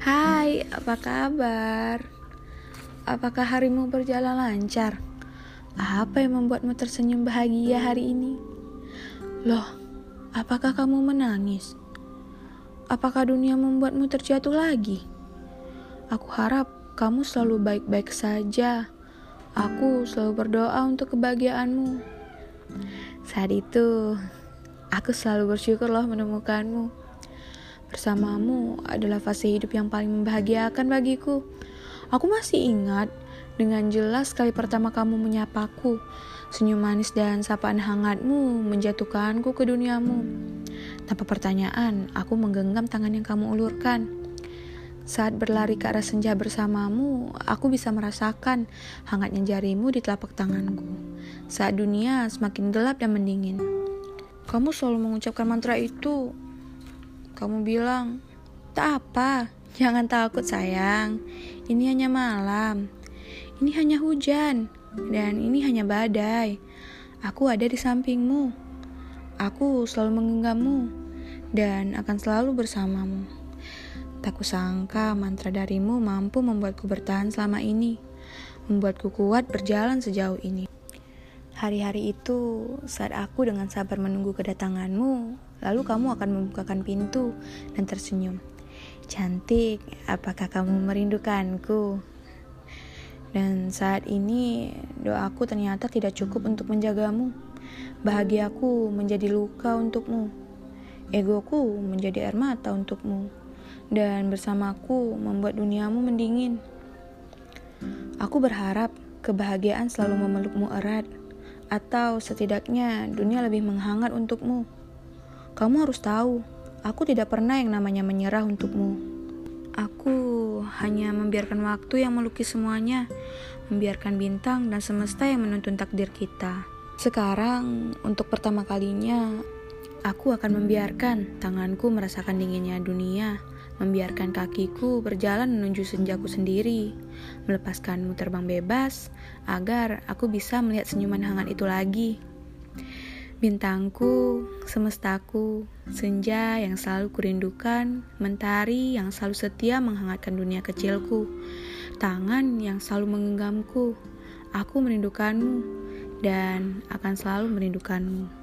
Hai, apa kabar? Apakah harimu berjalan lancar? Apa yang membuatmu tersenyum bahagia hari ini? Loh, apakah kamu menangis? Apakah dunia membuatmu terjatuh lagi? Aku harap kamu selalu baik-baik saja. Aku selalu berdoa untuk kebahagiaanmu. Saat itu, aku selalu bersyukur loh menemukanmu. Bersamamu adalah fase hidup yang paling membahagiakan bagiku. Aku masih ingat dengan jelas kali pertama kamu menyapaku. Senyum manis dan sapaan hangatmu menjatuhkanku ke duniamu. Tanpa pertanyaan, aku menggenggam tangan yang kamu ulurkan. Saat berlari ke arah senja bersamamu, aku bisa merasakan hangatnya jarimu di telapak tanganku. Saat dunia semakin gelap dan mendingin. Kamu selalu mengucapkan mantra itu kamu bilang, tak apa, jangan takut sayang. Ini hanya malam. Ini hanya hujan. Dan ini hanya badai. Aku ada di sampingmu. Aku selalu menggenggammu. Dan akan selalu bersamamu. Tak kusangka mantra darimu mampu membuatku bertahan selama ini. Membuatku kuat berjalan sejauh ini. Hari-hari itu, saat aku dengan sabar menunggu kedatanganmu, Lalu kamu akan membukakan pintu dan tersenyum. Cantik, apakah kamu merindukanku? Dan saat ini doaku ternyata tidak cukup untuk menjagamu. Bahagiaku menjadi luka untukmu. Egoku menjadi air mata untukmu. Dan bersamaku membuat duniamu mendingin. Aku berharap kebahagiaan selalu memelukmu erat. Atau setidaknya dunia lebih menghangat untukmu. Kamu harus tahu, aku tidak pernah yang namanya menyerah untukmu. Aku hanya membiarkan waktu yang melukis semuanya, membiarkan bintang dan semesta yang menuntun takdir kita. Sekarang, untuk pertama kalinya, aku akan membiarkan tanganku merasakan dinginnya dunia, membiarkan kakiku berjalan menuju senjaku sendiri, melepaskanmu terbang bebas agar aku bisa melihat senyuman hangat itu lagi. Bintangku, semestaku, senja yang selalu kurindukan, mentari yang selalu setia menghangatkan dunia kecilku, tangan yang selalu menggenggamku. Aku merindukanmu dan akan selalu merindukanmu.